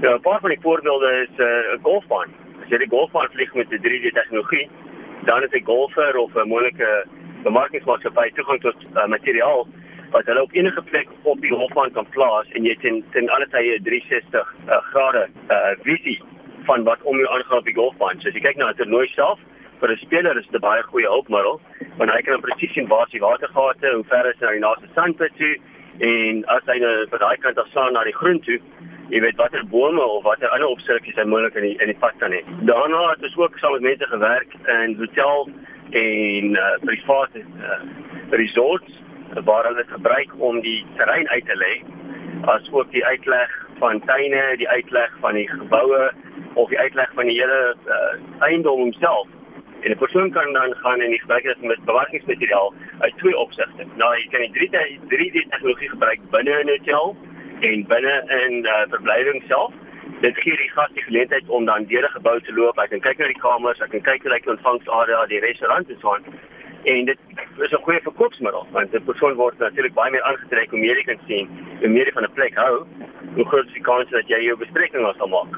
Ja, 'n paar van die voorbeelde is 'n uh, golfbaan. As jy die golfbaan vlieg met 'n 3D tegnologie, dan is 'n golfer of 'n moontlike bemarkingsmaatskappy toegang tot uh, materiaal wat hulle op enige plek op die golfbaan kan plaas en jy ten ten alle tye 360 uh, grade uh, visie van wat om jou aangaan op die golfbaan. So as jy kyk na 'n toernooi self, vir 'n speler is dit 'n baie goeie hulpmiddel want hy kan presies sien waar die watergate, hoe ver is hy na die naaste sandpit toe en as hy nou van daai kant af staan na die groen toe jy weet watter bome of watter ander opskrifte hy moontlik in die in die pad kan hê. Daarna het ons ook saam met mense gewerk in hotel en uh, private uh, resorts waar hulle gebruik om die terrein uit te lê as ook die uitleg van tuine, die uitleg van die geboue of die uitleg van die hele uh, eiendom homself. En 'n persoon kan dan gaan en gebruik dit met bewakingsmateriaal uit twee opsigte. Nou jy kan die 3D 3D tegnologie gebruik binne 'n hotel en binne in uh, verblywing self. Dit gee die gas die geleentheid om dan deur die gebou te loop. Hy kan kyk na die kamers, hy kan kyk hoe lyk die ontvangsarea, die restaurant en so aan. En dit is 'n goeie verkoopsmiddel want 'n persoon word natuurlik baie meer aangetrek hoe meer jy kan sien, hoe meer van 'n plek hou, hoe groter is die kans dat jy jou bespreking sal maak.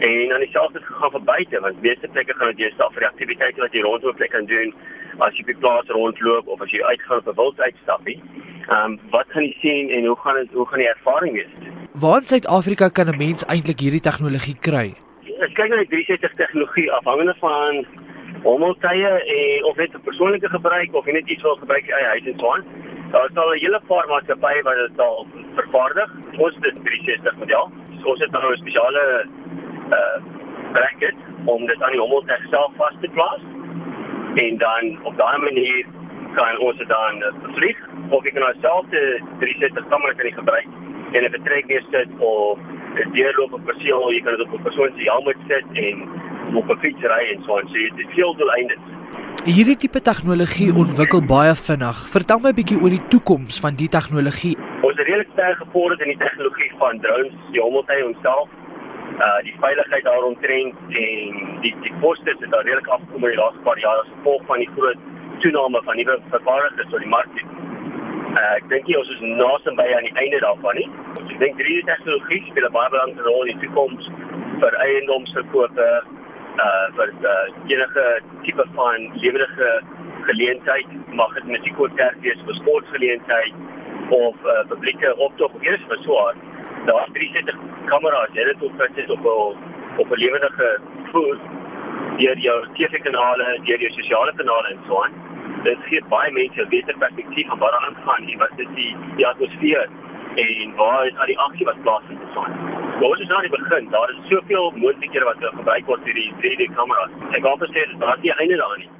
En dan dieselfde gegaan vir buite want meeste plekke gaan dit jou vir aktiwiteite wat jy rondom plek kan doen as jy die plaas rondloop of as jy uitgaan op 'n wilduitstappie. Ehm um, wat gaan jy sien en hoe gaan dit hoe gaan die ervaring wees? Waar in Suid-Afrika kan 'n mens eintlik hierdie tegnologie kry? Ek kyk na die 360 tegnologie afhangende van hommeltye en of dit 'n persoonlike gebruik of net iets wat gebruik eie huis en so aan. Daar is al 'n hele paar maatskappye wat dit al vervaardig. Ons het 'n 360 model. So ons het nou 'n spesiale uh bracket om dit aan die hommeltuig self vas te plaas. En dan op daai manier kan ons dit dan vlieg of jy kan alself die 360 kamera kan gebruik en 'n betrekking sit of 'n deurloop op perseel, jy kan dit op 'n persoon se helm sit en op 'n fiets ry en so en so dit veel doeleindes. Hierdie tipe tegnologie ontwikkel baie vinnig. Vertel my 'n bietjie oor die toekoms van die tegnologie. Ons is redelik sterk gevorder in die tegnologie van drones, die hommeltuig homself. Uh die veiligheid daaromtrent en die die kostes het daar redelik afgekom in die laaste paar jare as gevolg van die groot toename van nuwe vervaardigers op die mark. Uh, ek dink ons is naasien by aan die einde daarvan nie. Ek dink 3D tegnologie speel 'n baie belangrike rol in die toekoms vir eiendomsverkope, uh vir uh, enige tipe van lewendige geleentheid, mag dit musiekkonserт wees, vir sportgeleentheid of uh, publieke optog of eers vir swaar. Daar is 360 kameras, jy dit op sit op 'n op 'n lewendige voer deur jou TV-kanale, deur jou sosiale kanale en so aan. Dit gee baie mense 'n beter perspektief van wat aan gaan hier, wat is die die atmosfeer en waar is al die aksie wat plaasvind en so aan. Maar ons is nou aan die begin. Daar is soveel moontlikhede wat gebruik word vir die 3D kameras. Ek hoop dit is daar nie einde daarin nie.